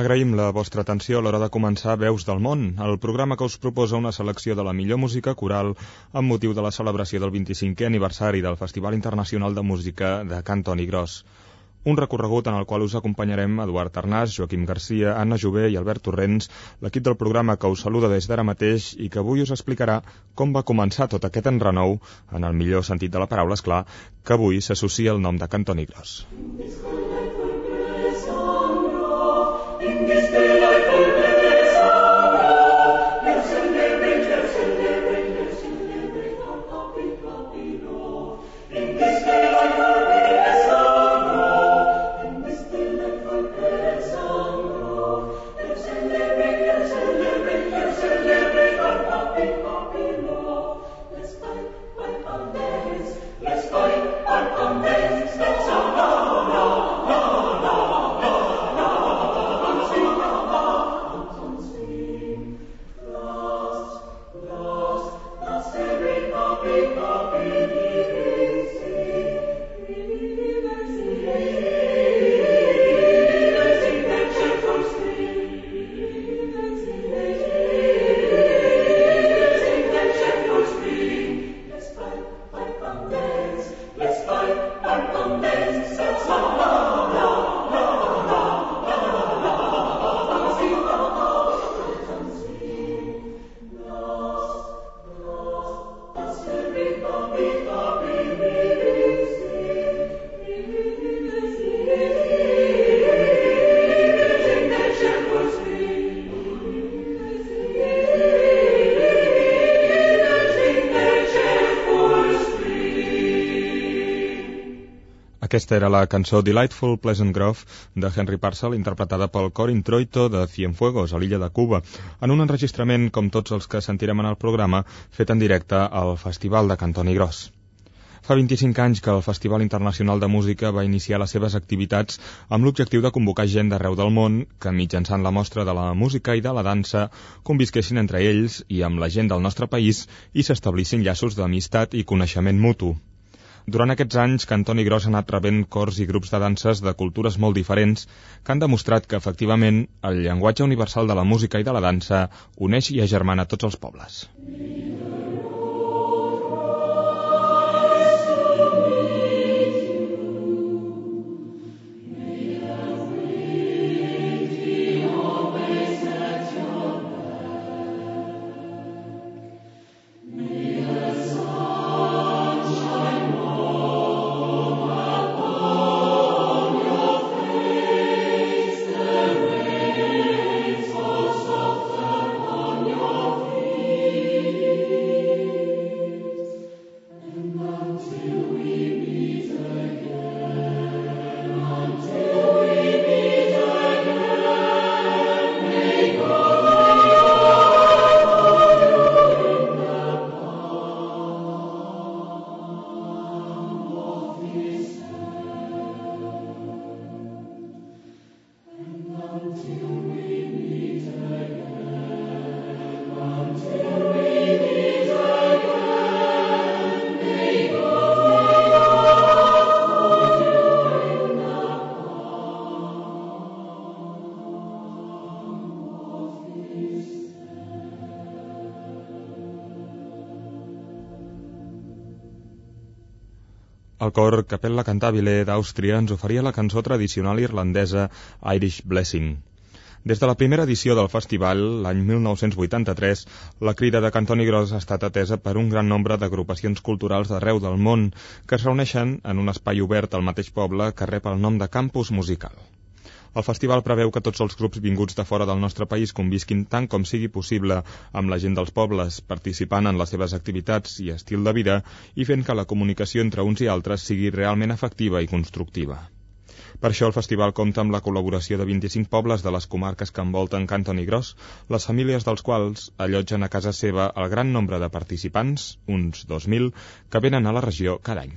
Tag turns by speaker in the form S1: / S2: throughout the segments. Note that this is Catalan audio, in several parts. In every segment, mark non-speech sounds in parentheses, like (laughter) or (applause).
S1: Agraïm la vostra atenció a l'hora de començar Veus del Món, el programa que us proposa una selecció de la millor música coral amb motiu de la celebració del 25è aniversari del Festival Internacional de Música de Cantoni Gros. Un recorregut en el qual us acompanyarem Eduard Arnàs, Joaquim Garcia, Anna Jové i Albert Torrents, l'equip del programa que us saluda des d'ara mateix i que avui us explicarà com va començar tot aquest enrenou, en el millor sentit de la paraula, és clar, que avui s'associa el nom de Cantoni Gros. bis Aquesta era la cançó Delightful Pleasant Grove de Henry Parcel, interpretada pel cor introito de Cienfuegos, a l'illa de Cuba, en un enregistrament, com tots els que sentirem en el programa, fet en directe al Festival de Cantoni Gros. Fa 25 anys que el Festival Internacional de Música va iniciar les seves activitats amb l'objectiu de convocar gent d'arreu del món que, mitjançant la mostra de la música i de la dansa, convisquessin entre ells i amb la gent del nostre país i s'establissin llaços d'amistat i coneixement mutu. Durant aquests anys, Cantoni Gros ha anat rebent cors i grups de danses de cultures molt diferents que han demostrat que, efectivament, el llenguatge universal de la música i de la dansa uneix i agermana tots els pobles. Cor Capella Cantabile d'Àustria ens oferia la cançó tradicional irlandesa Irish Blessing. Des de la primera edició del festival, l'any 1983, la crida de Cantoni Gros ha estat atesa per un gran nombre d'agrupacions culturals d'arreu del món que es reuneixen en un espai obert al mateix poble que rep el nom de Campus Musical. El festival preveu que tots els grups vinguts de fora del nostre país convisquin tant com sigui possible amb la gent dels pobles, participant en les seves activitats i estil de vida i fent que la comunicació entre uns i altres sigui realment efectiva i constructiva. Per això el festival compta amb la col·laboració de 25 pobles de les comarques que envolten Cantoni Gros, les famílies dels quals allotgen a casa seva el gran nombre de participants, uns 2.000, que venen a la regió cada any.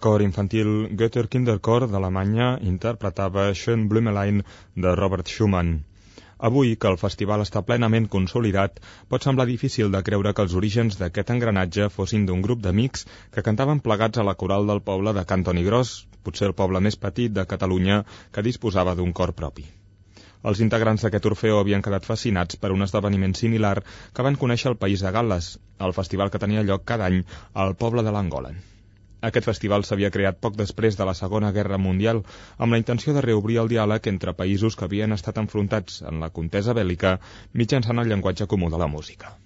S1: Cor infantil Goethe Kinderchor d'Alemanya interpretava Schön Blümelein de Robert Schumann. Avui, que el festival està plenament consolidat, pot semblar difícil de creure que els orígens d'aquest engranatge fossin d'un grup d'amics que cantaven plegats a la coral del poble de Cantoni Gros, potser el poble més petit de Catalunya que disposava d'un cor propi. Els integrants d'aquest Orfeo havien quedat fascinats per un esdeveniment similar que van conèixer al País de Gal·les, el festival que tenia lloc cada any al poble de l'Angolen. Aquest festival s'havia creat poc després de la Segona Guerra Mundial amb la intenció de reobrir el diàleg entre països que havien estat enfrontats en la contesa bèl·lica mitjançant el llenguatge comú de la música.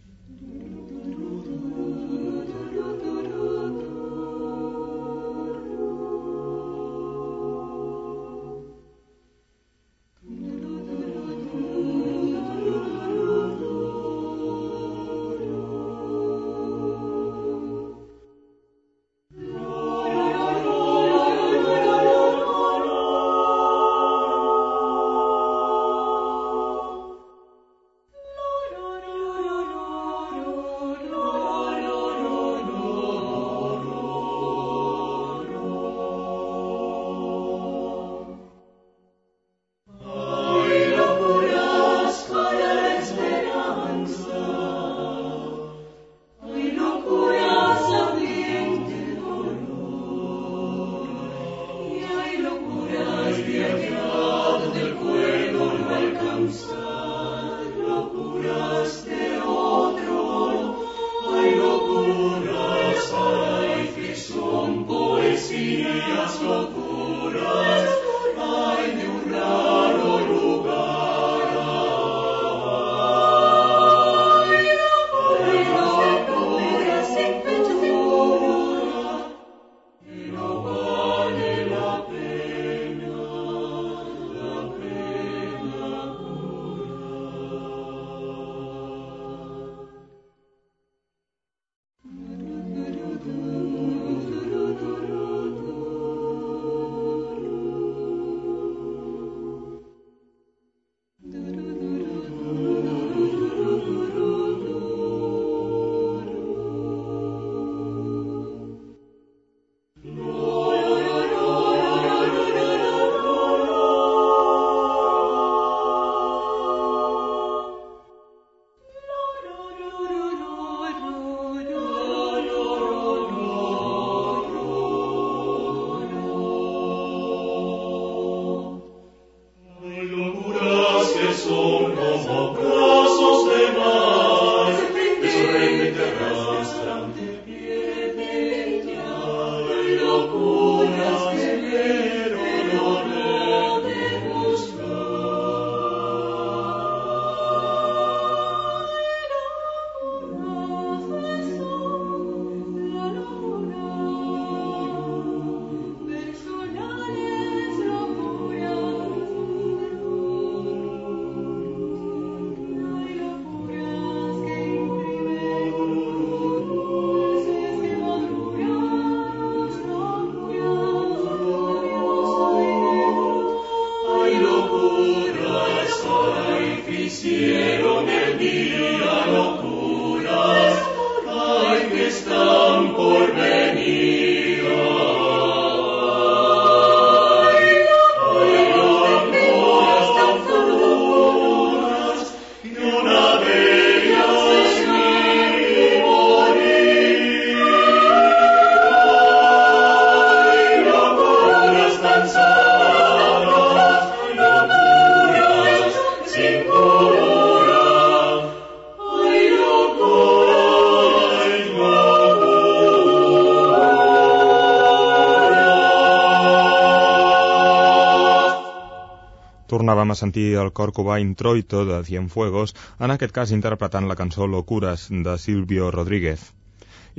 S1: A sentir el cor cubà Introito de Cienfuegos, en aquest cas interpretant la cançó Locuras de Silvio Rodríguez.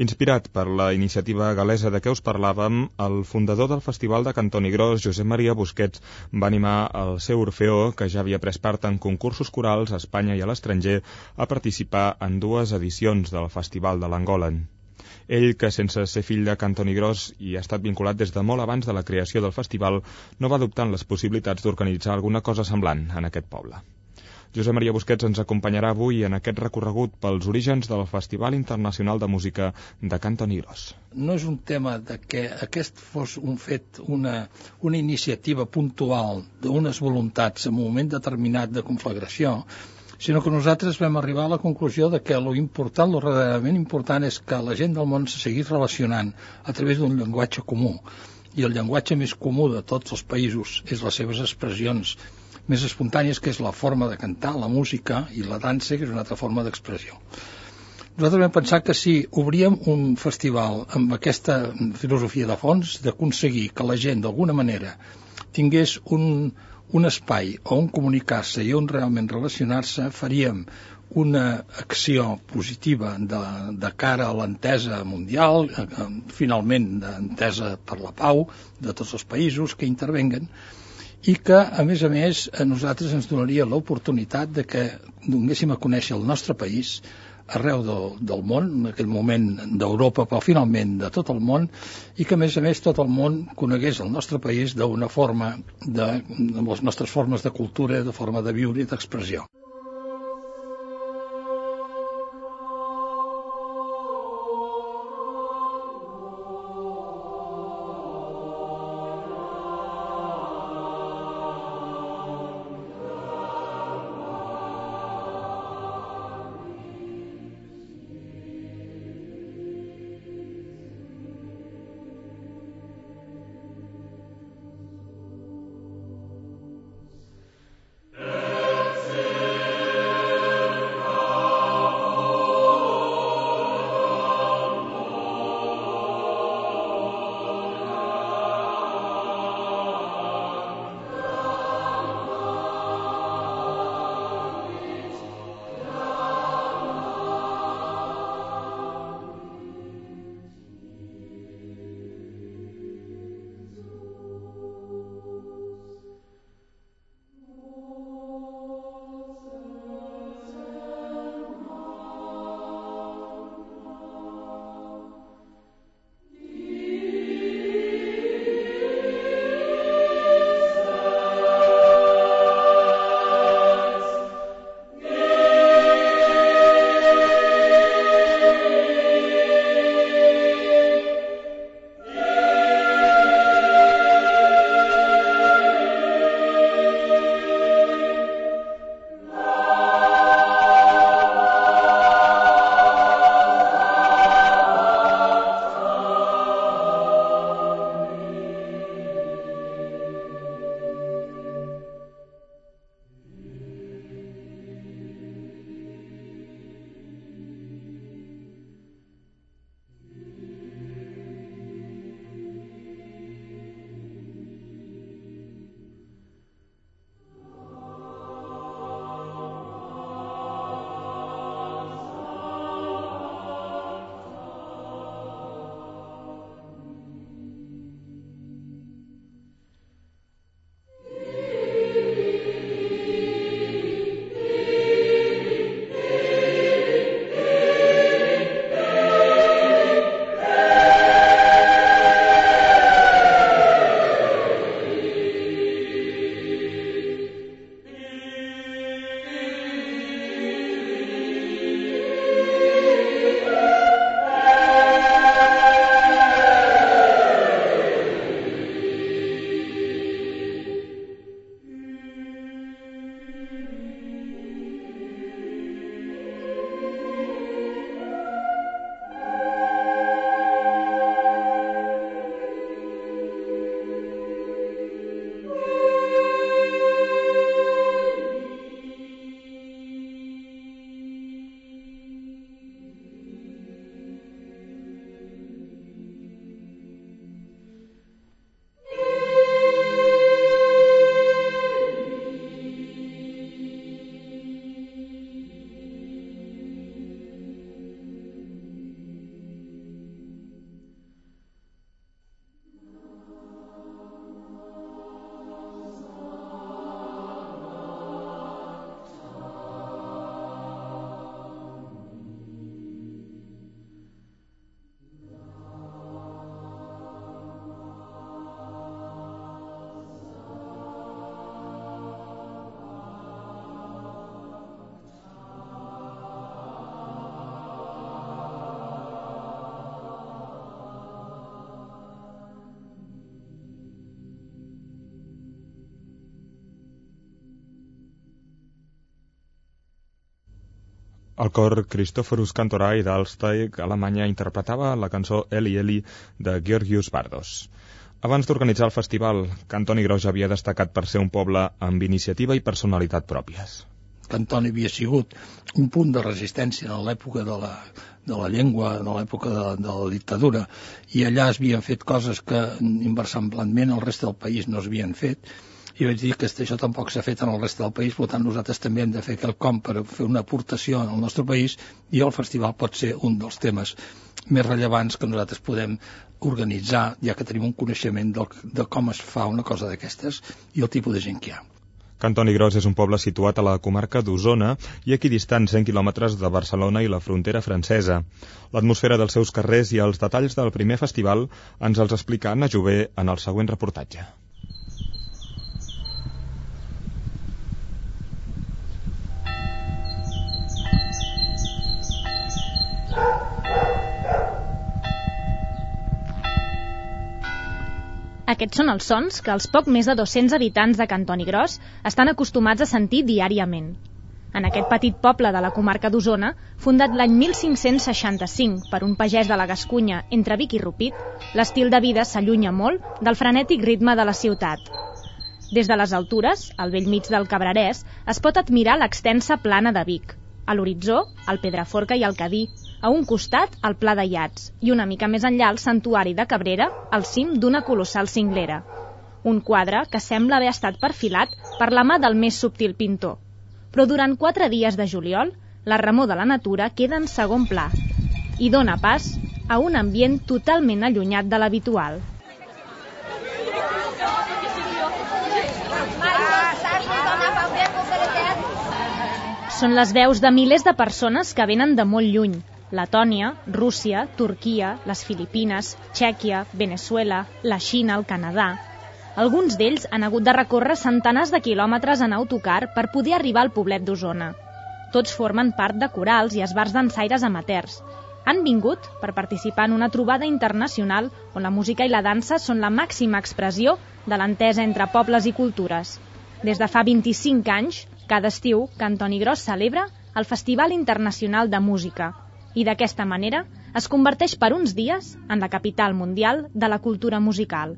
S1: Inspirat per la iniciativa galesa de què us parlàvem, el fundador del Festival de Cantoni Gros, Josep Maria Busquets, va animar el seu Orfeó, que ja havia pres part en concursos corals a Espanya i a l'estranger, a participar en dues edicions del Festival de l'Angolen. Ell, que sense ser fill de Cantoni Gros i ha estat vinculat des de molt abans de la creació del festival, no va dubtar en les possibilitats d'organitzar alguna cosa semblant en aquest poble. Josep Maria Busquets ens acompanyarà avui en aquest recorregut pels orígens del Festival Internacional de Música de Cantoni Gros.
S2: No és un tema de que aquest fos un fet, una, una iniciativa puntual d'unes voluntats en un moment determinat de conflagració, sinó que nosaltres vam arribar a la conclusió de que lo important, lo verdaderament important és que la gent del món se seguís relacionant a través d'un llenguatge comú i el llenguatge més comú de tots els països és les seves expressions més espontànies, que és la forma de cantar, la música i la dansa, que és una altra forma d'expressió. Nosaltres vam pensar que si obríem un festival amb aquesta filosofia de fons, d'aconseguir que la gent, d'alguna manera, tingués un, un espai on comunicar-se i on realment relacionar-se, faríem una acció positiva de, de cara a l'entesa mundial, eh, finalment d'entesa per la pau de tots els països que intervenguen, i que, a més a més, a nosaltres ens donaria l'oportunitat de que donéssim a conèixer el nostre país arreu del, del món, en aquell moment d'Europa, però finalment de tot el món, i que a més a més tot el món conegués el nostre país d'una forma, de, amb les nostres formes de cultura, de forma de viure i d'expressió.
S1: El cor Christophorus Cantorai d'Alsteig, Alemanya, interpretava la cançó Eli Eli de Georgius Bardos. Abans d'organitzar el festival, Cantoni Gros havia destacat per ser un poble amb iniciativa i personalitat pròpies.
S2: Cantoni havia sigut un punt de resistència en l'època de la, de la llengua, de l'època de, de la dictadura, i allà es havien fet coses que inversemblantment al reste del país no s'havien fet, i vaig dir que això tampoc s'ha fet en el reste del país, per tant nosaltres també hem de fer quelcom per fer una aportació al nostre país i el festival pot ser un dels temes més rellevants que nosaltres podem organitzar, ja que tenim un coneixement del, de com es fa una cosa d'aquestes i el tipus de gent que hi ha.
S1: Cantoni Gros és un poble situat a la comarca d'Osona i equidistant 100 quilòmetres de Barcelona i la frontera francesa. L'atmosfera dels seus carrers i els detalls del primer festival ens els explica Anna Jové en el següent reportatge.
S3: Aquests són els sons que els poc més de 200 habitants de Cantoni Gros estan acostumats a sentir diàriament. En aquest petit poble de la comarca d'Osona, fundat l'any 1565 per un pagès de la Gascunya entre Vic i Rupit, l'estil de vida s'allunya molt del frenètic ritme de la ciutat. Des de les altures, al vell mig del Cabrerès, es pot admirar l'extensa plana de Vic. A l'horitzó, el Pedraforca i el Cadí, a un costat, el Pla de Llats i una mica més enllà el Santuari de Cabrera, al cim d'una colossal cinglera. Un quadre que sembla haver estat perfilat per la mà del més subtil pintor. Però durant quatre dies de juliol, la remor de la natura queda en segon pla i dona pas a un ambient totalment allunyat de l'habitual. Són les veus de milers de persones que venen de molt lluny, Letònia, Rússia, Turquia, les Filipines, Txèquia, Venezuela, la Xina, el Canadà... Alguns d'ells han hagut de recórrer centenars de quilòmetres en autocar per poder arribar al poblet d'Osona. Tots formen part de corals i esbars dansaires amateurs. Han vingut per participar en una trobada internacional on la música i la dansa són la màxima expressió de l'entesa entre pobles i cultures. Des de fa 25 anys, cada estiu, Cantoni Gros celebra el Festival Internacional de Música, i d'aquesta manera es converteix per uns dies en la capital mundial de la cultura musical.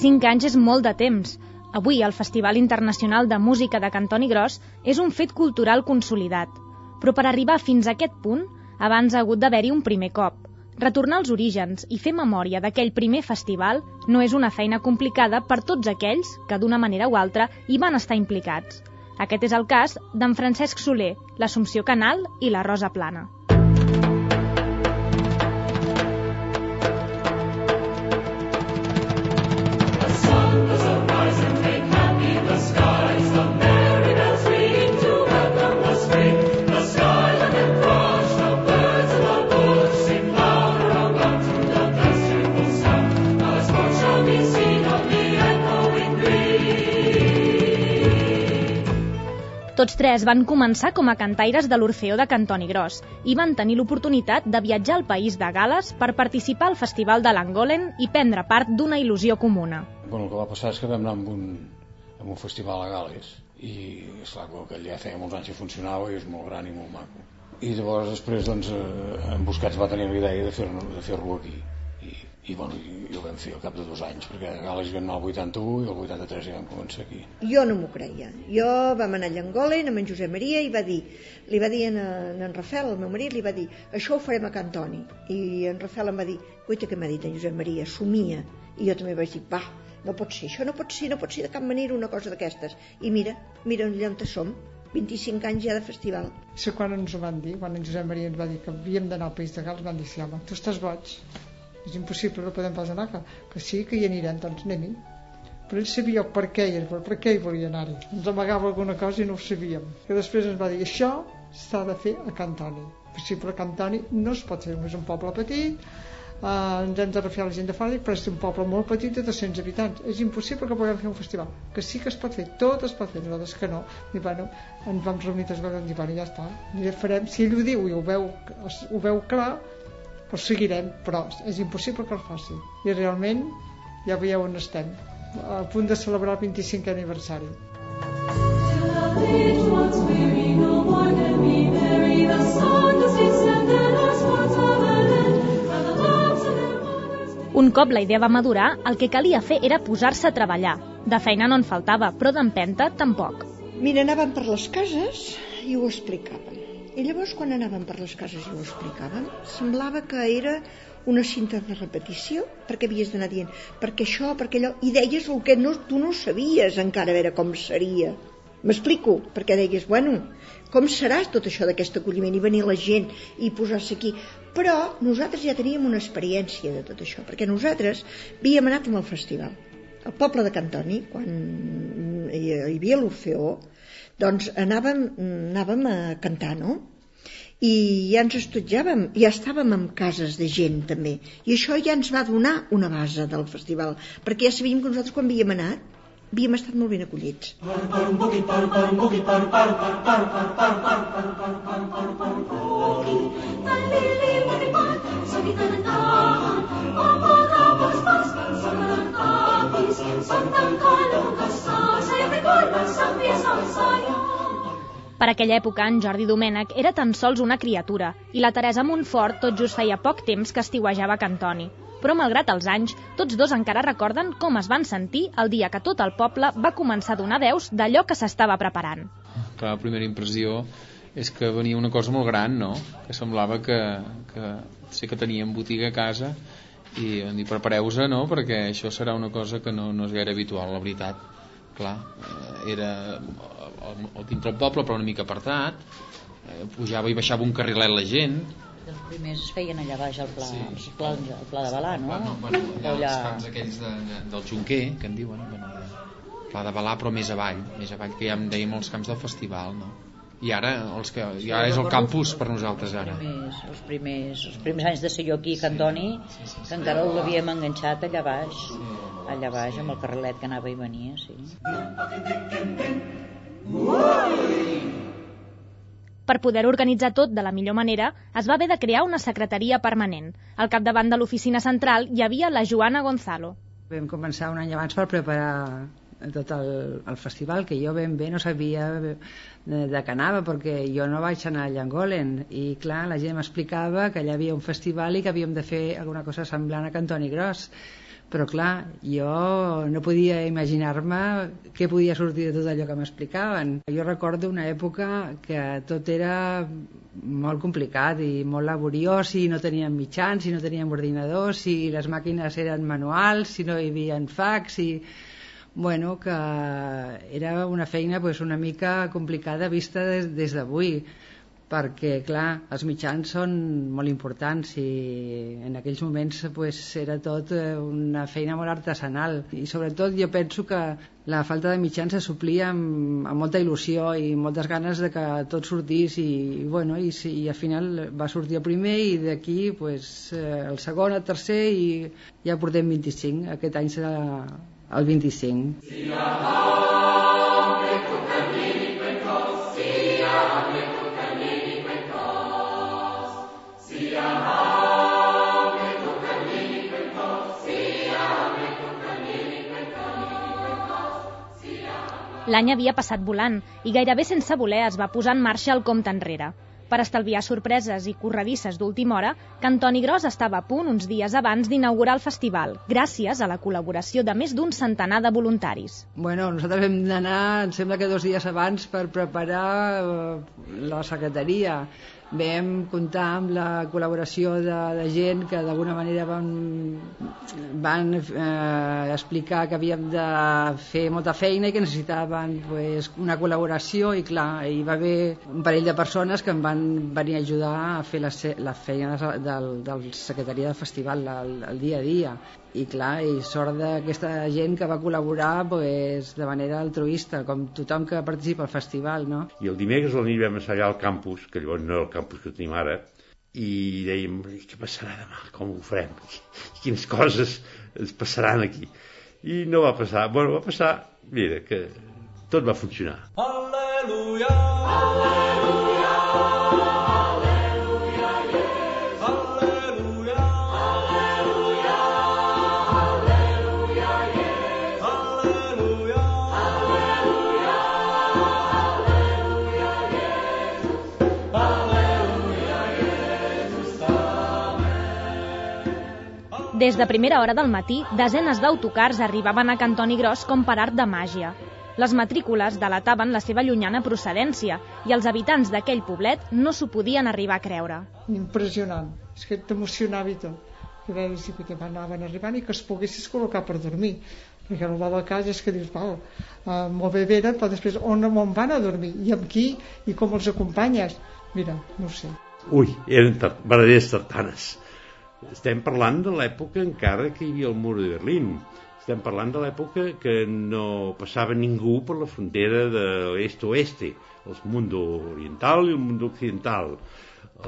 S3: 25 anys és molt de temps. Avui el Festival Internacional de Música de Cantoni Gros és un fet cultural consolidat. Però per arribar fins a aquest punt, abans ha hagut d'haver-hi un primer cop. Retornar als orígens i fer memòria d'aquell primer festival no és una feina complicada per tots aquells que d'una manera o altra hi van estar implicats. Aquest és el cas d'en Francesc Soler, l'Assumpció Canal i la Rosa Plana. 3 van començar com a cantaires de l'Orfeó de Cantoni Gros i van tenir l'oportunitat de viatjar al país de Gales per participar al Festival de l'Angolen i prendre part d'una il·lusió comuna.
S4: Bueno, el que va passar és que vam anar amb un, amb un festival a Gales i esclar, que allà feia molts anys que funcionava i és molt gran i molt maco. I llavors després doncs, eh, en Busquets va tenir la idea de fer-lo de fer aquí i, bueno, i, ho vam fer al cap de dos anys perquè a Gales vam anar al 81 i el 83 ja vam començar aquí.
S5: Jo no m'ho creia. Jo vam anar a Llangolen amb en Josep Maria i va dir li va dir en, en Rafel, el meu marit li va dir això ho farem a Cantoni i en Rafel em va dir guaita que m'ha dit en Josep Maria somia. I jo també vaig dir va, no pot ser, això no pot ser, no pot ser de cap manera una cosa d'aquestes. I mira, mira on som, 25 anys ja de festival.
S6: Sí, quan ens ho van dir, quan en Josep Maria ens va dir que havíem d'anar al País de Gals, van dir, sí, home, tu estàs boig, és impossible, no podem pas anar, que, que sí, que hi anirem, doncs anem-hi. Però ell sabia per què, hi, per què hi volia anar-hi. Ens amagava alguna cosa i no ho sabíem. Que després ens va dir, això s'ha de fer a Cantoni. Possible a Cantoni no es pot fer, és un poble petit, eh, ens hem de refiar la gent de fora però és un poble molt petit de 200 habitants és impossible que puguem fer un festival que sí que es pot fer, tot es pot fer nosaltres que no i bueno, ens vam reunir tres vegades i bueno, ja està, farem, si ell ho diu i ho veu, ho veu clar doncs seguirem, però és impossible que el faci i realment ja veieu on estem a punt de celebrar el 25è aniversari
S3: un cop la idea va madurar, el que calia fer era posar-se a treballar. De feina no en faltava, però d'empenta tampoc.
S5: Mira, anàvem per les cases i ho explicàvem. I llavors, quan anàvem per les cases i ho explicàvem, semblava que era una cinta de repetició, perquè havies d'anar dient perquè això, perquè allò, i deies el que no, tu no sabies encara a veure com seria. M'explico, perquè deies, bueno, com serà tot això d'aquest acolliment? I venir la gent i posar-se aquí. Però nosaltres ja teníem una experiència de tot això perquè nosaltres havíem anat amb el festival. Al poble de Cantoni quan hi havia l'Orfeó doncs anàvem, anàvem a cantar no? i ja ens estudiàvem, ja estàvem en cases de gent també, i això ja ens va donar una base del festival, perquè ja sabíem que nosaltres quan havíem anat havíem estat molt ben acollits.
S3: Per aquella època, en Jordi Domènech era tan sols una criatura i la Teresa Montfort tot just feia poc temps que estiuejava Cantoni però malgrat els anys, tots dos encara recorden com es van sentir el dia que tot el poble va començar a donar veus d'allò que s'estava preparant.
S7: La primera impressió és que venia una cosa molt gran, no? Que semblava que, que sé que teníem botiga a casa i vam dir prepareu-vos, no? Perquè això serà una cosa que no, no és gaire habitual, la veritat. Clar, eh, era dintre del poble, però una mica apartat, eh, pujava i baixava un carrilet la gent,
S8: els primers es feien allà baix al pla, sí. el, pla, el pla de Balà, no?
S7: Bueno, bueno, allà, allà... els camps aquells de, de, del Junquer, que en diuen, bueno, pla de Balà, però més avall, més avall, que ja en dèiem els camps del festival, no? I ara, els que, ja és el campus per nosaltres ara.
S8: Els primers, els primers, els primers anys de ser jo aquí a Cantoni, sí, sí, sí, que encara l'havíem enganxat allà baix, allà baix amb el carrelet que anava i venia, sí.
S3: Per poder organitzar tot de la millor manera, es va haver de crear una secretaria permanent. Al capdavant de l'oficina central hi havia la Joana Gonzalo.
S9: Vam començar un any abans per preparar tot el, el festival, que jo ben bé no sabia de, què anava, perquè jo no vaig anar a Llangolen, i clar, la gent m'explicava que allà havia un festival i que havíem de fer alguna cosa semblant a Cantoni Gros però clar, jo no podia imaginar-me què podia sortir de tot allò que m'explicaven. Jo recordo una època que tot era molt complicat i molt laboriós i no teníem mitjans, i no teníem ordinadors, i les màquines eren manuals, si no hi havia fax, i bueno, que era una feina pues, una mica complicada vista des, des d'avui perquè, clar, els mitjans són molt importants i en aquells moments pues, era tot eh, una feina molt artesanal. I sobretot jo penso que la falta de mitjans se suplia amb, amb molta il·lusió i moltes ganes de que tot sortís i, i, bueno, i, i al final va sortir el primer i d'aquí pues, eh, el segon, el tercer i ja portem 25, aquest any serà el 25. Sí,
S3: L'any havia passat volant i gairebé sense voler es va posar en marxa el compte enrere. Per estalviar sorpreses i corredisses d'última hora, que Antoni Gros estava a punt uns dies abans d'inaugurar el festival, gràcies a la col·laboració de més d'un centenar de voluntaris.
S9: Bueno, nosaltres vam d'anar, em sembla que dos dies abans, per preparar eh, la secretaria vam comptar amb la col·laboració de, de gent que d'alguna manera van, van eh, explicar que havíem de fer molta feina i que necessitaven pues, una col·laboració i clar, hi va haver un parell de persones que em van venir a ajudar a fer la, la feina del, del secretaria del festival el, el dia a dia i clar, i sort d'aquesta gent que va col·laborar pues, de manera altruista, com tothom que participa al festival, no?
S10: I el dimecres a la nit vam assajar al campus, que llavors no era el campus que tenim ara, i dèiem, què passarà demà, com ho farem, quines coses ens passaran aquí. I no va passar, bueno, va passar, mira, que tot va funcionar. Aleluia! Aleluia!
S3: Des de primera hora del matí, desenes d'autocars arribaven a Cantoni Gros com per art de màgia. Les matrícules delataven la seva llunyana procedència i els habitants d'aquell poblet no s'ho podien arribar a creure.
S6: Impressionant, és que t'emocionava i tot. Que veies que anaven arribant i que es poguessis col·locar per dormir. Perquè el bo del cas és que dius, val, uh, molt bé venen, però després on, on van a dormir? I amb qui? I com els acompanyes? Mira, no sé.
S10: Ui, eren tar tartanes estem parlant de l'època encara que hi havia el mur de Berlín. Estem parlant de l'època que no passava ningú per la frontera de l'est-oeste, el món oriental i el món occidental,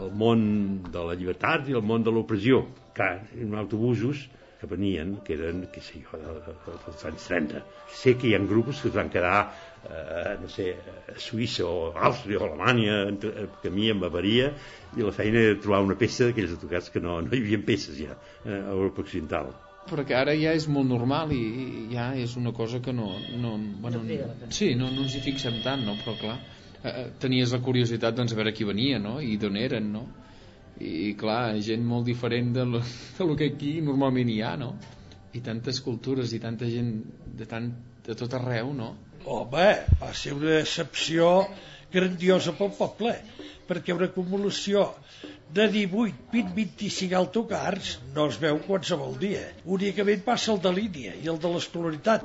S10: el món de la llibertat i el món de l'opressió. Clar, en autobusos que venien, que eren, què sé jo, dels anys 30. Sé que hi ha grups que es van quedar eh, no sé, a Suïssa o Àustria o Alemanya, entre, camí amb Bavaria, i la feina era trobar una peça d'aquells tocats que no, no hi havia peces ja eh, a Europa Occidental
S7: perquè ara ja és molt normal i ja és una cosa que no, no, bueno, no sí, no, no ens hi fixem tant no? però clar, eh, eh, tenies la curiositat doncs, a veure qui venia no? i d'on eren no? i clar, gent molt diferent de lo, (laughs) de lo que aquí normalment hi ha no? i tantes cultures i tanta gent de, tant, de tot arreu no?
S11: Home, va ser una excepció grandiosa pel poble, perquè una acumulació de 18, 20, 25 autocars no es veu qualsevol dia. Únicament passa el de línia i el de l'escolaritat.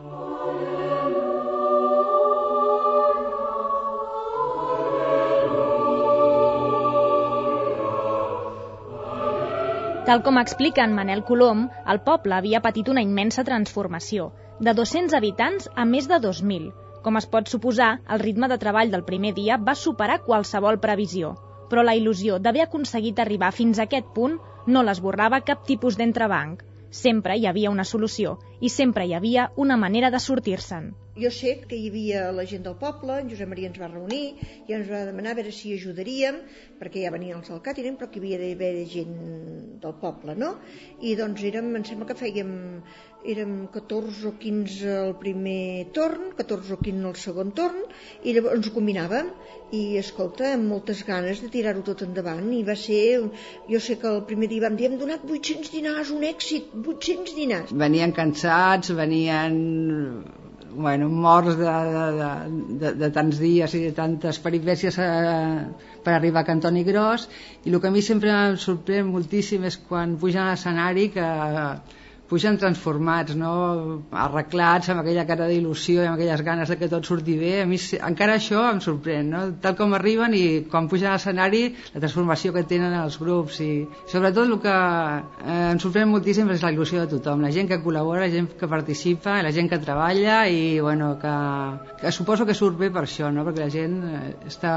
S3: Tal com explica en Manel Colom, el poble havia patit una immensa transformació, de 200 habitants a més de 2.000, com es pot suposar, el ritme de treball del primer dia va superar qualsevol previsió, però la il·lusió d'haver aconseguit arribar fins a aquest punt no l'esborrava cap tipus d'entrebanc. Sempre hi havia una solució i sempre hi havia una manera de sortir-se'n.
S5: Jo sé que hi havia la gent del poble, en Josep Maria ens va reunir i ens va demanar a veure si ajudaríem, perquè ja venien els del càtering, però que hi havia d'haver gent del poble, no? I doncs érem, em sembla que fèiem érem 14 o 15 al primer torn, 14 o 15 al segon torn, i llavors ens combinàvem, i escolta, amb moltes ganes de tirar-ho tot endavant, i va ser, jo sé que el primer dia vam dir, hem donat 800 dinars, un èxit, 800 dinars.
S9: Venien cansats, venien bueno, morts de, de, de, de tants dies i de tantes peripècies eh, per arribar a Cantoni Gros. I el que a mi sempre em sorprèn moltíssim és quan pugen a l'escenari que pugen transformats, no? arreglats, amb aquella cara d'il·lusió i amb aquelles ganes de que tot surti bé. A mi encara això em sorprèn, no? tal com arriben i quan pugen a l'escenari, la transformació que tenen els grups i sobretot el que eh, em sorprèn moltíssim és la il·lusió de tothom, la gent que col·labora, la gent que participa, la gent que treballa i bueno, que, que suposo que surt bé per això, no? perquè la gent eh, està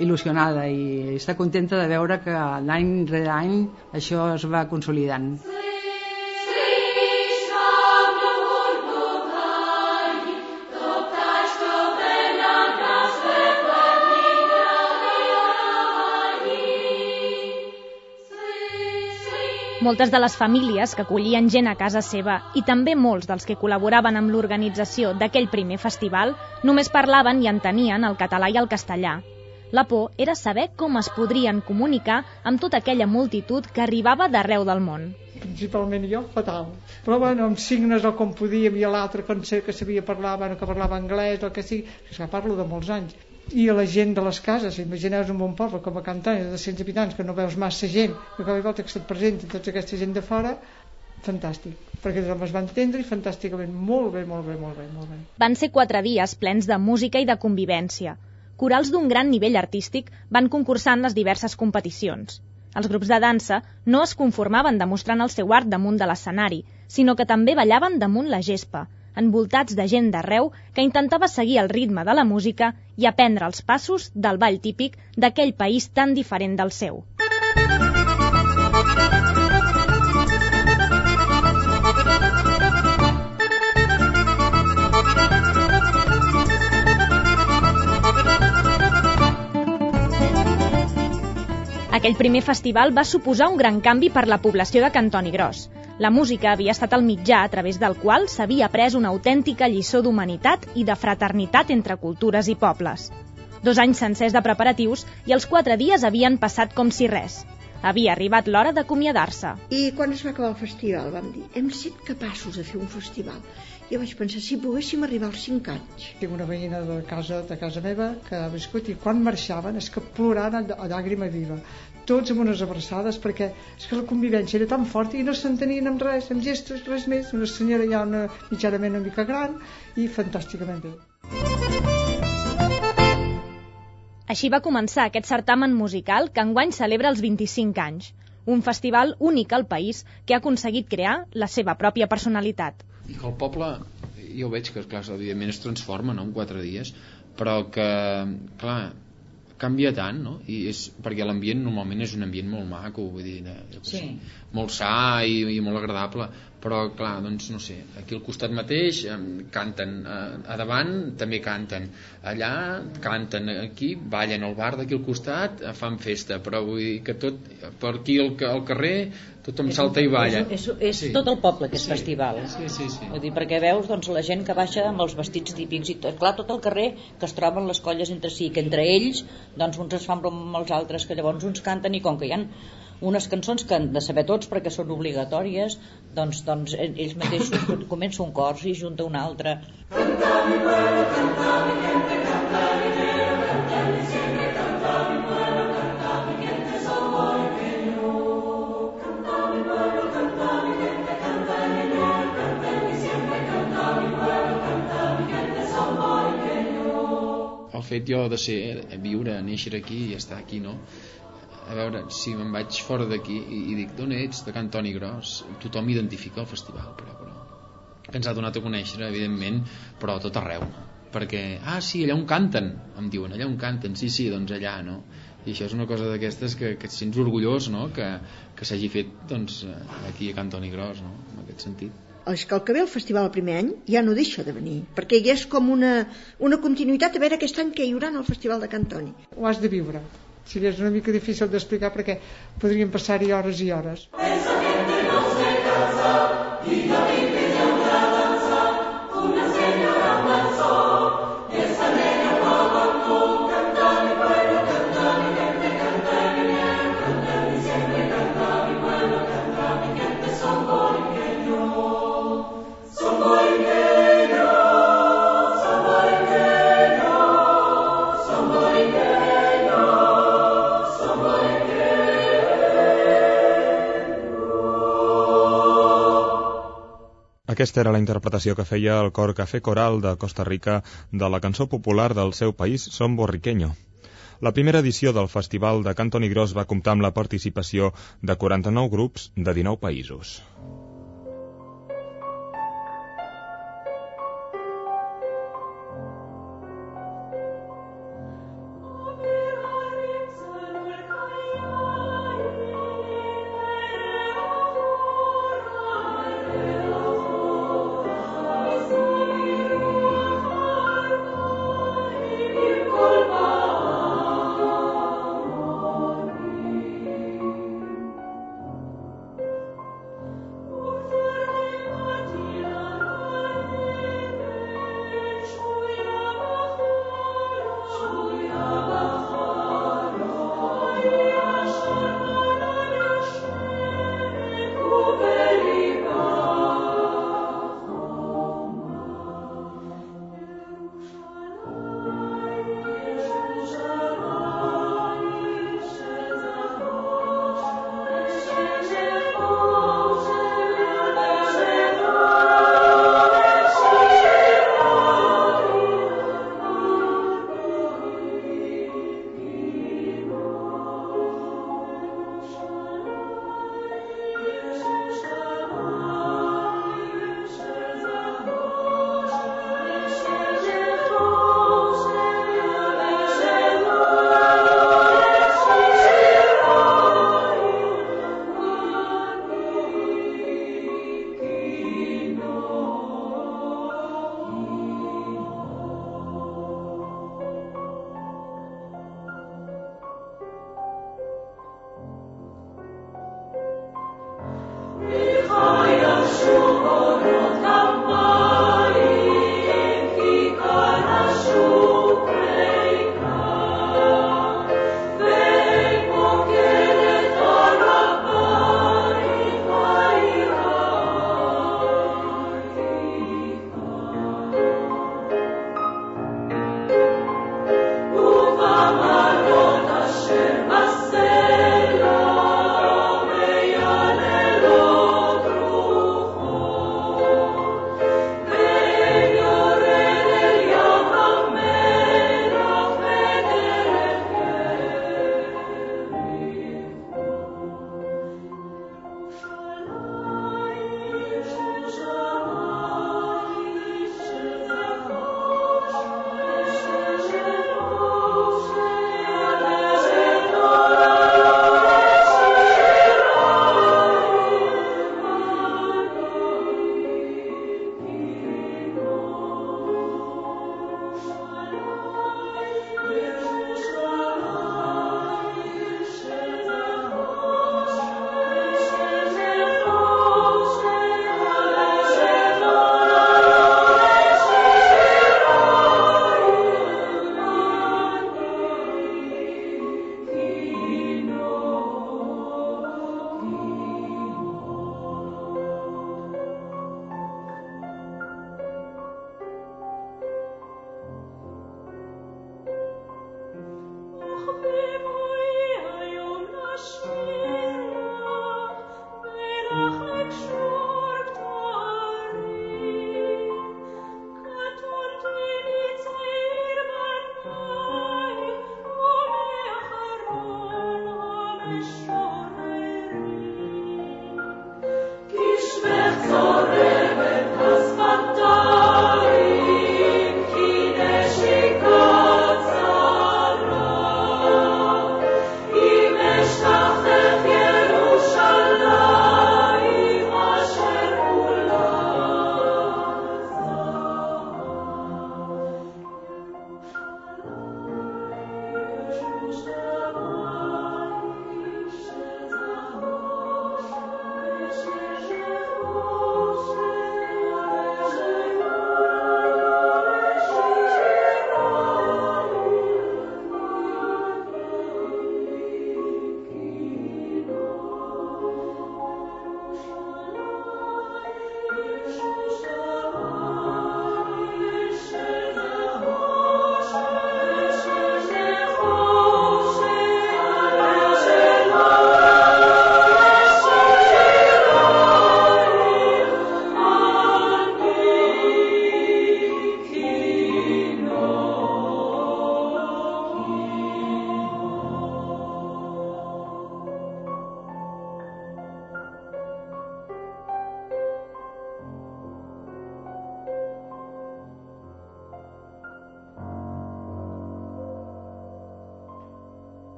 S9: il·lusionada i està contenta de veure que l'any rere any això es va consolidant. Sí.
S3: Moltes de les famílies que acollien gent a casa seva i també molts dels que col·laboraven amb l'organització d'aquell primer festival només parlaven i entenien el català i el castellà. La por era saber com es podrien comunicar amb tota aquella multitud que arribava d'arreu del món.
S6: Principalment jo, fatal. Però bueno, amb signes o com podíem, i l'altre que, que sabia parlar, bueno, que parlava anglès o que sigui, és que parlo de molts anys. I a la gent de les cases, imagineu un bon poble com a Cantanya, de 200 habitants, que no veus massa gent, que cada volta que se't presenta tota aquesta gent de fora, fantàstic, perquè tothom es va entendre i fantàsticament, molt bé, molt bé, molt bé, molt bé.
S3: Van ser quatre dies plens de música i de convivència. Corals d'un gran nivell artístic van concursar en les diverses competicions. Els grups de dansa no es conformaven demostrant el seu art damunt de l'escenari, sinó que també ballaven damunt la gespa, envoltats de gent d'arreu que intentava seguir el ritme de la música i aprendre els passos del ball típic d'aquell país tan diferent del seu. Aquell primer festival va suposar un gran canvi per la població de Cantoni Gros. La música havia estat el mitjà a través del qual s'havia pres una autèntica lliçó d'humanitat i de fraternitat entre cultures i pobles. Dos anys sencers de preparatius i els quatre dies havien passat com si res. Havia arribat l'hora d'acomiadar-se.
S5: I quan es va acabar el festival vam dir, hem set capaços de fer un festival. Jo vaig pensar, si poguéssim arribar als 5 anys.
S6: Tinc una veïna de casa, de casa meva que ha viscut i quan marxaven és que ploraven a llàgrima viva tots amb unes abraçades perquè és que la convivència era tan forta i no s'entenien amb res, amb gestos, res més una senyora ja una, mitjanament una mica gran i fantàsticament bé
S3: Així va començar aquest certamen musical que enguany celebra els 25 anys. Un festival únic al país que ha aconseguit crear la seva pròpia personalitat.
S7: I que el poble, jo veig que clar, evidentment es transforma no, en quatre dies, però que, clar, canvia tant, no? I és, perquè l'ambient normalment és un ambient molt maco, vull dir, eh, sí. molt sa i, i molt agradable, però clar, doncs no sé, aquí al costat mateix eh, canten, eh, a davant també canten, allà canten, aquí ballen al bar d'aquí al costat, eh, fan festa, però vull dir que tot, per aquí al, al carrer tothom és salta i balla.
S8: És, és, és sí. tot el poble que és
S7: sí.
S8: festival.
S7: Sí, sí, sí.
S8: Vull dir, perquè veus doncs, la gent que baixa amb els vestits típics i tot, clar, tot el carrer que es troben les colles entre si, que entre ells doncs uns es fan amb els altres, que llavors uns canten i com que hi ha unes cançons que han de saber tots perquè són obligatòries doncs, doncs ells mateixos (laughs) comença un cor i junta un altre Canta mi pueblo, canta mi gente, fet jo de ser, viure, néixer aquí i estar aquí, no? a veure, si me'n vaig fora d'aquí i, i dic, d'on ets? De Can Toni Gros tothom identifica el festival però, però que ens ha donat a conèixer evidentment, però tot arreu perquè, ah sí, allà on canten em diuen, allà on canten, sí, sí, doncs allà no? i això és una cosa d'aquestes que, que et sents orgullós no? que, que s'hagi fet doncs, aquí a Can Toni Gros no? en aquest sentit
S5: és que el que ve al festival el primer any ja no deixa de venir, perquè hi és com una, una continuïtat a veure aquest any que hi haurà en el Festival de Cantoni.
S6: Ho has de viure, si és una mica difícil d'explicar perquè podríem passar-hi hores i hores. Esa gente no se cansa y
S1: Aquesta era la interpretació que feia el cor Café Coral de Costa Rica de la cançó popular del seu país Som Borriqueño. La primera edició del Festival de Cantoni Gros va comptar amb la participació de 49 grups de 19 països.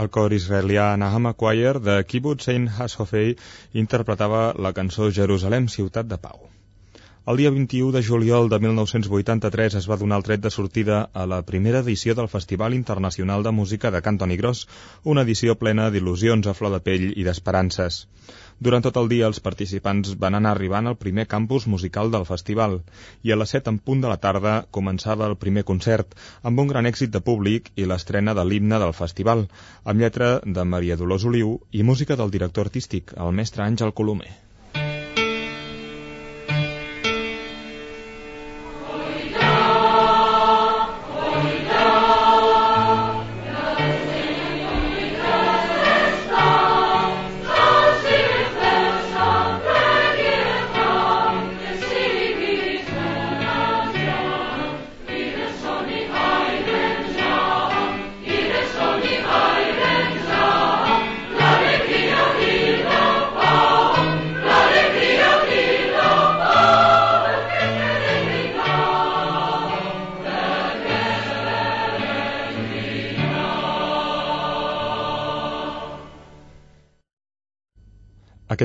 S1: El cor israelià Nahama Choir de Kibbutz Ein Hashofei interpretava la cançó Jerusalem, ciutat de pau. El dia 21 de juliol de 1983 es va donar el tret de sortida a la primera edició del Festival Internacional de Música de Cantoni Gros, una edició plena d'il·lusions a flor de pell i d'esperances. Durant tot el dia els participants van anar arribant al primer campus musical del festival i a les 7 en punt de la tarda començava el primer concert amb un gran èxit de públic i l'estrena de l'himne del festival, amb lletra de Maria Dolors Oliu i música del director artístic, el mestre Àngel Colomer.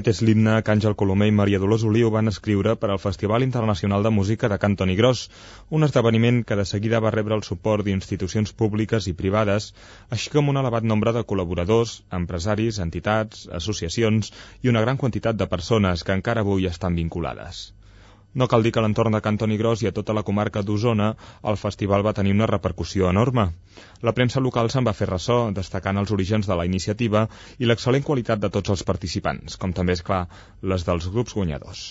S1: L'himne que Àngel Colomer i Maria Dolors Oliu van escriure per al Festival Internacional de Música de Cantoni Gros, un esdeveniment que de seguida va rebre el suport d'institucions públiques i privades, així com un elevat nombre de col·laboradors, empresaris, entitats, associacions i una gran quantitat de persones que encara avui estan vinculades. No cal dir que a l'entorn de Cantoni Gros i a tota la comarca d'Osona el festival va tenir una repercussió enorme. La premsa local se'n va fer ressò, destacant els orígens de la iniciativa i l'excel·lent qualitat de tots els participants, com també és clar les dels grups guanyadors.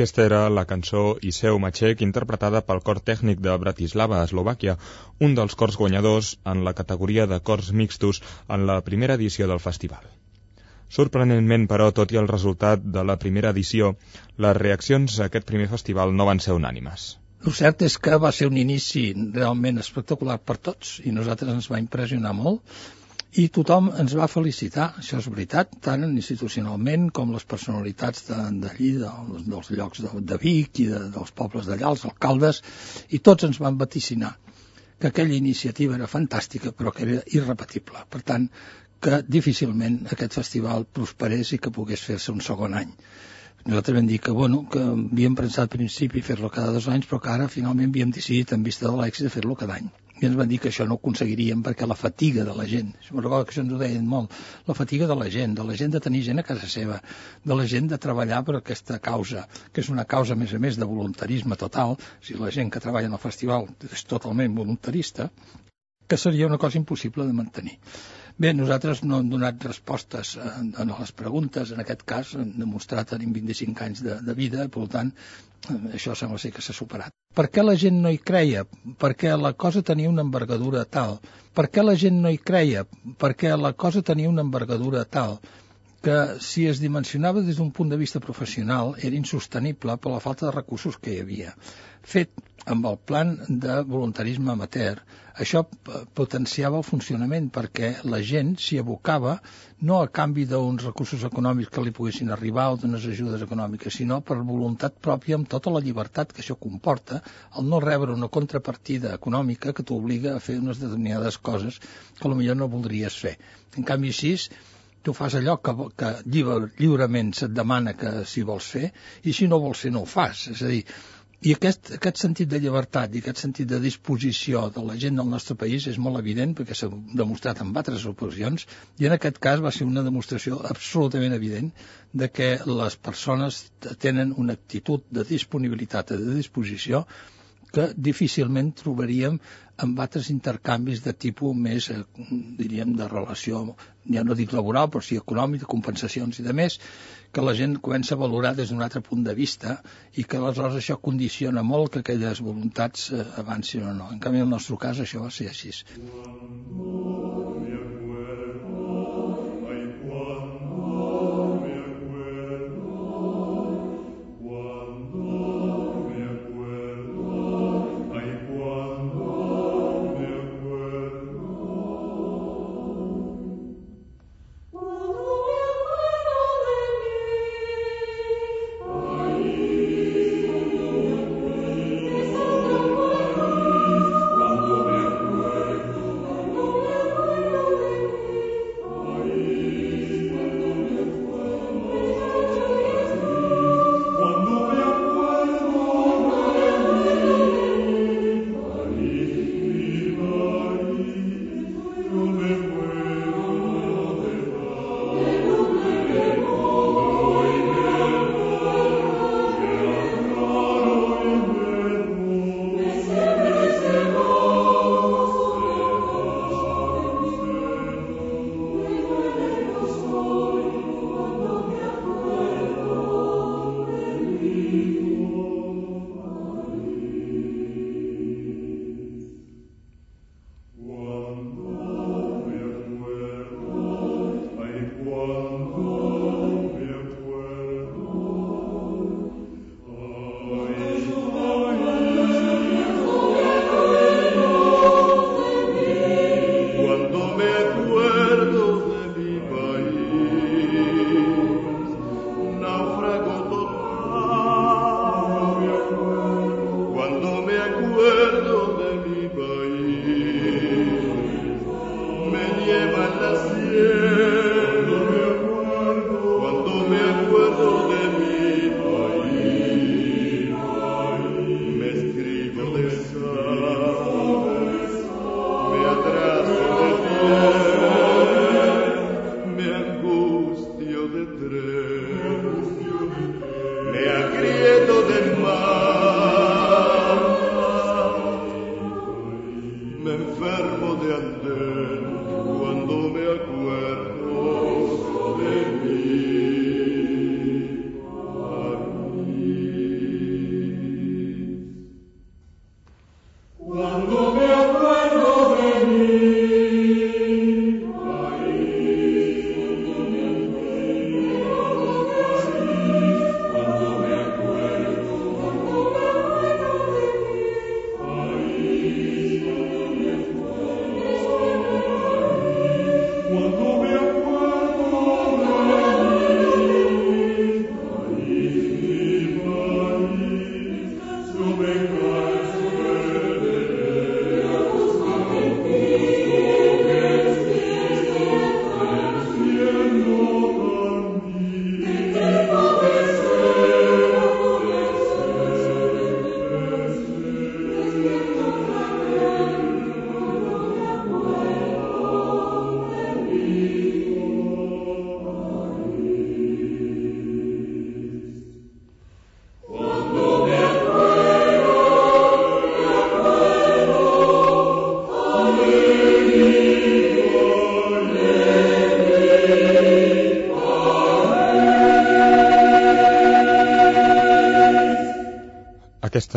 S1: Aquesta era la cançó Iseu Machek, interpretada pel cor tècnic de Bratislava, Eslovàquia, un dels cors guanyadors en la categoria de cors mixtos en la primera edició del festival. Sorprenentment, però, tot i el resultat de la primera edició, les reaccions a aquest primer festival no van ser unànimes.
S2: El cert és que va ser un inici realment espectacular per tots i nosaltres ens va impressionar molt i tothom ens va felicitar, això és veritat, tant institucionalment com les personalitats d'allí, de, de, dels llocs de, de Vic i de, dels pobles d'allà, els alcaldes, i tots ens van vaticinar que aquella iniciativa era fantàstica però que era irrepetible. Per tant, que difícilment aquest festival prosperés i que pogués fer-se un segon any. Nosaltres vam dir que, bueno, que havíem pensat al principi fer-lo cada dos anys, però que ara finalment havíem decidit, en vista de l'èxit, de fer-lo cada any i ens van dir que això no ho aconseguiríem perquè la fatiga de la gent, me'n recordo que això ens ho deien molt, la fatiga de la gent, de la gent de tenir gent a casa seva, de la gent de treballar per aquesta causa, que és una causa, a més a més, de voluntarisme total, si la gent que treballa en el festival és totalment voluntarista, que seria una cosa impossible de mantenir. Bé, nosaltres no hem donat respostes a, a les preguntes, en aquest cas hem demostrat tenim 25 anys de, de vida, per tant, això sembla ser que s'ha superat. Per què la gent no hi creia? Perquè la cosa tenia una envergadura tal. Per què la gent no hi creia? Perquè la cosa tenia una envergadura tal que si es dimensionava des d'un punt de vista professional era insostenible per la falta de recursos que hi havia. Fet amb el plan de voluntarisme amateur, això potenciava el funcionament perquè la gent s'hi abocava no a canvi d'uns recursos econòmics que li poguessin arribar o d'unes ajudes econòmiques, sinó per voluntat pròpia amb tota la llibertat que això comporta, el no rebre una contrapartida econòmica que t'obliga a fer unes determinades coses que potser no voldries fer. En canvi, així, tu fas allò que, que lliure, lliurement se't demana que si vols fer, i si no vols fer no ho fas. És a dir, i aquest, aquest sentit de llibertat i aquest sentit de disposició de la gent del nostre país és molt evident perquè s'ha demostrat en altres ocasions i en aquest cas va ser una demostració absolutament evident de que les persones tenen una actitud de disponibilitat de disposició que difícilment trobaríem amb altres intercanvis de tipus més, eh, diríem, de relació, ja no dic laboral, però sí econòmic, de compensacions i de més, que la gent comença a valorar des d'un altre punt de vista i que aleshores això condiciona molt que aquelles voluntats eh, avancin o no. En canvi, en el nostre cas això va ser així.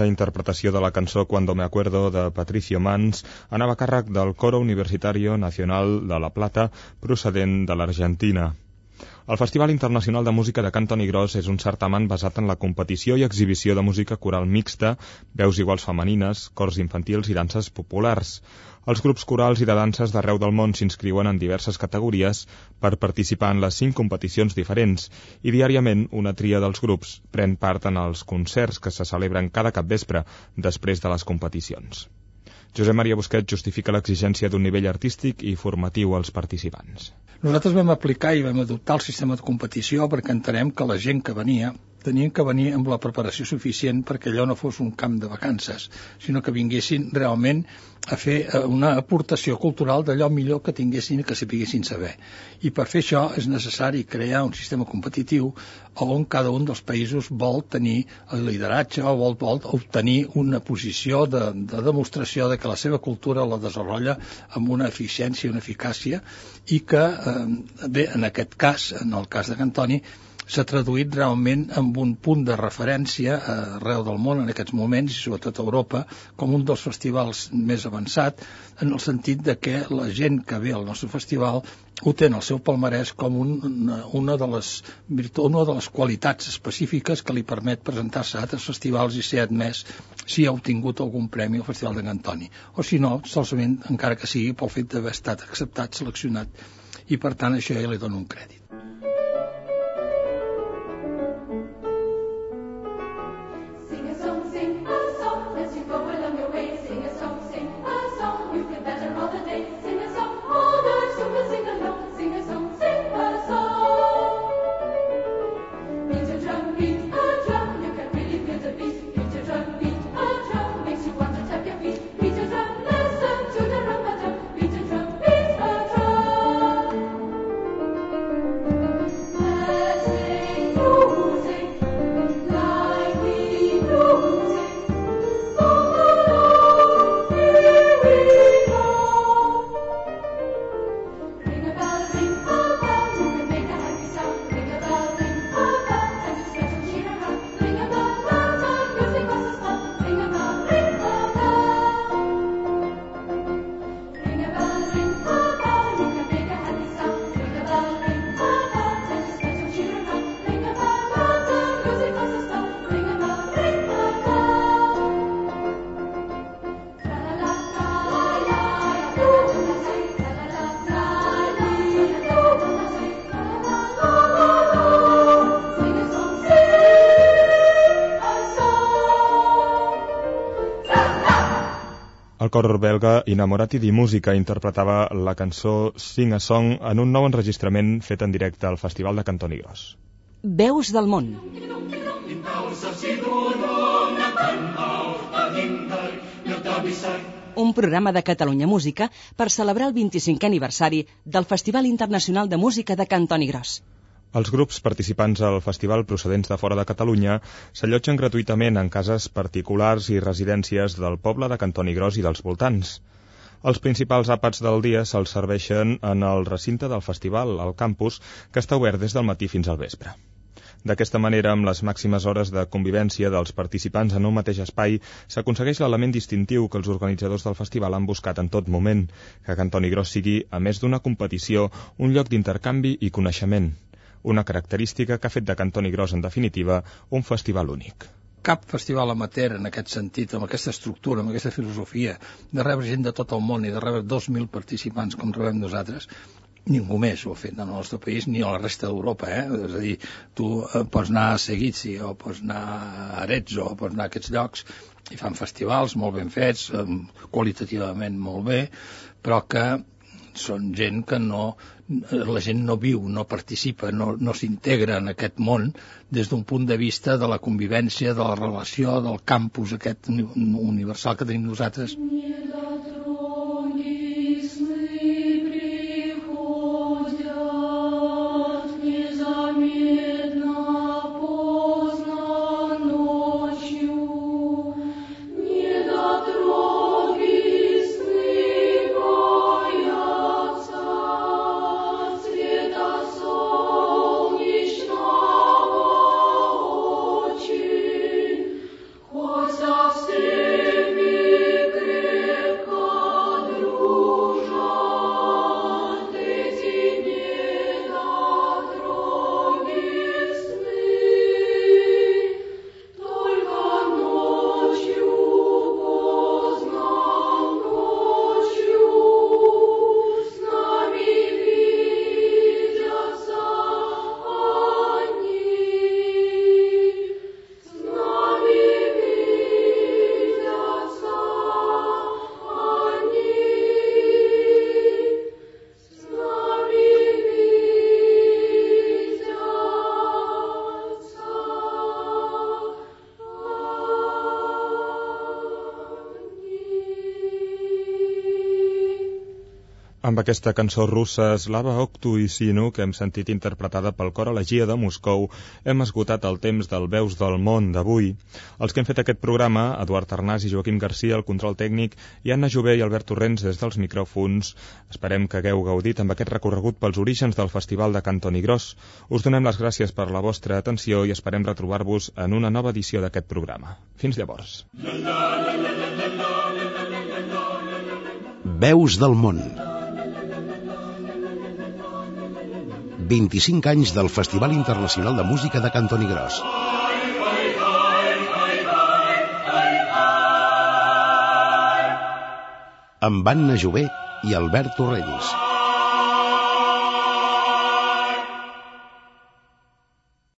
S1: Aquesta interpretació de la cançó Cuando me acuerdo de Patricio Mans anava a càrrec del Coro Universitario Nacional de La Plata procedent de l'Argentina. El Festival Internacional de Música de Cantoni Gros és un certamen basat en la competició i exhibició de música coral mixta, veus iguals femenines, cors infantils i danses populars. Els grups corals i de danses d'arreu del món s'inscriuen en diverses categories per participar en les cinc competicions diferents i diàriament una tria dels grups pren part en els concerts que se celebren cada capvespre després de les competicions. Josep Maria Busquet justifica l'exigència d'un nivell artístic i formatiu als participants.
S2: Nosaltres vam aplicar i vam adoptar el sistema de competició perquè entenem que la gent que venia tenien que venir amb la preparació suficient perquè allò no fos un camp de vacances, sinó que vinguessin realment a fer eh, una aportació cultural d'allò millor que tinguessin i que sapiguessin saber. I per fer això és necessari crear un sistema competitiu on cada un dels països vol tenir el lideratge o vol, vol obtenir una posició de, de demostració de que la seva cultura la desenvolupa amb una eficiència i una eficàcia i que, eh, bé, en aquest cas, en el cas de Cantoni, s'ha traduït realment amb un punt de referència arreu del món en aquests moments, i sobretot a Europa, com un dels festivals més avançat, en el sentit de que la gent que ve al nostre festival ho té en el seu palmarès com un, una, una, de les, una de les qualitats específiques que li permet presentar-se a altres festivals i ser admès si ha obtingut algun premi al Festival de Cantoni. O si no, solament, encara que sigui pel fet d'haver estat acceptat, seleccionat, i per tant això ja li dono un crèdit.
S1: Cor belga Inamorati di Música interpretava la cançó Sing a Song en un nou enregistrament fet en directe al Festival de Cantoni Gros.
S12: Veus del món. Un programa de Catalunya Música per celebrar el 25è aniversari del Festival Internacional de Música de Cantoni Gros.
S1: Els grups participants al festival procedents de fora de Catalunya s'allotgen gratuïtament en cases particulars i residències del poble de Cantoni Gros i dels voltants. Els principals àpats del dia se'ls serveixen en el recinte del festival, al campus, que està obert des del matí fins al vespre. D'aquesta manera, amb les màximes hores de convivència dels participants en un mateix espai, s'aconsegueix l'element distintiu que els organitzadors del festival han buscat en tot moment, que Cantoni Gros sigui, a més d'una competició, un lloc d'intercanvi i coneixement una característica que ha fet de Cantoni Gros, en definitiva, un festival únic
S2: cap festival amateur en aquest sentit, amb aquesta estructura, amb aquesta filosofia, de rebre gent de tot el món i de rebre 2.000 participants com rebem nosaltres, ningú més ho ha fet en el nostre país ni a la resta d'Europa, eh? és a dir, tu eh, pots anar a Seguitzi o pots anar a Arezzo o pots anar a aquests llocs i fan festivals molt ben fets, eh, qualitativament molt bé, però que són gent que no, la gent no viu, no participa, no, no s'integra en aquest món des d'un punt de vista de la convivència, de la relació, del campus aquest universal que tenim nosaltres.
S13: Was
S1: Amb aquesta cançó russa Slava Oktu i Sinu, que hem sentit interpretada pel cor Elegia de Moscou, hem esgotat el temps del Veus del Món d'avui. Els que hem fet aquest programa, Eduard Arnàs i Joaquim Garcia, el control tècnic, i Anna Jové i Albert Torrents des dels micròfons. Esperem que hagueu gaudit amb aquest recorregut pels orígens del Festival de Cantoni Gros. Us donem les gràcies per la vostra atenció i esperem retrobar-vos en una nova edició d'aquest programa. Fins llavors.
S14: Veus del món 25 anys del Festival Internacional de Música de Cantoni Gros. Amb Anna Jové i Albert Torrents.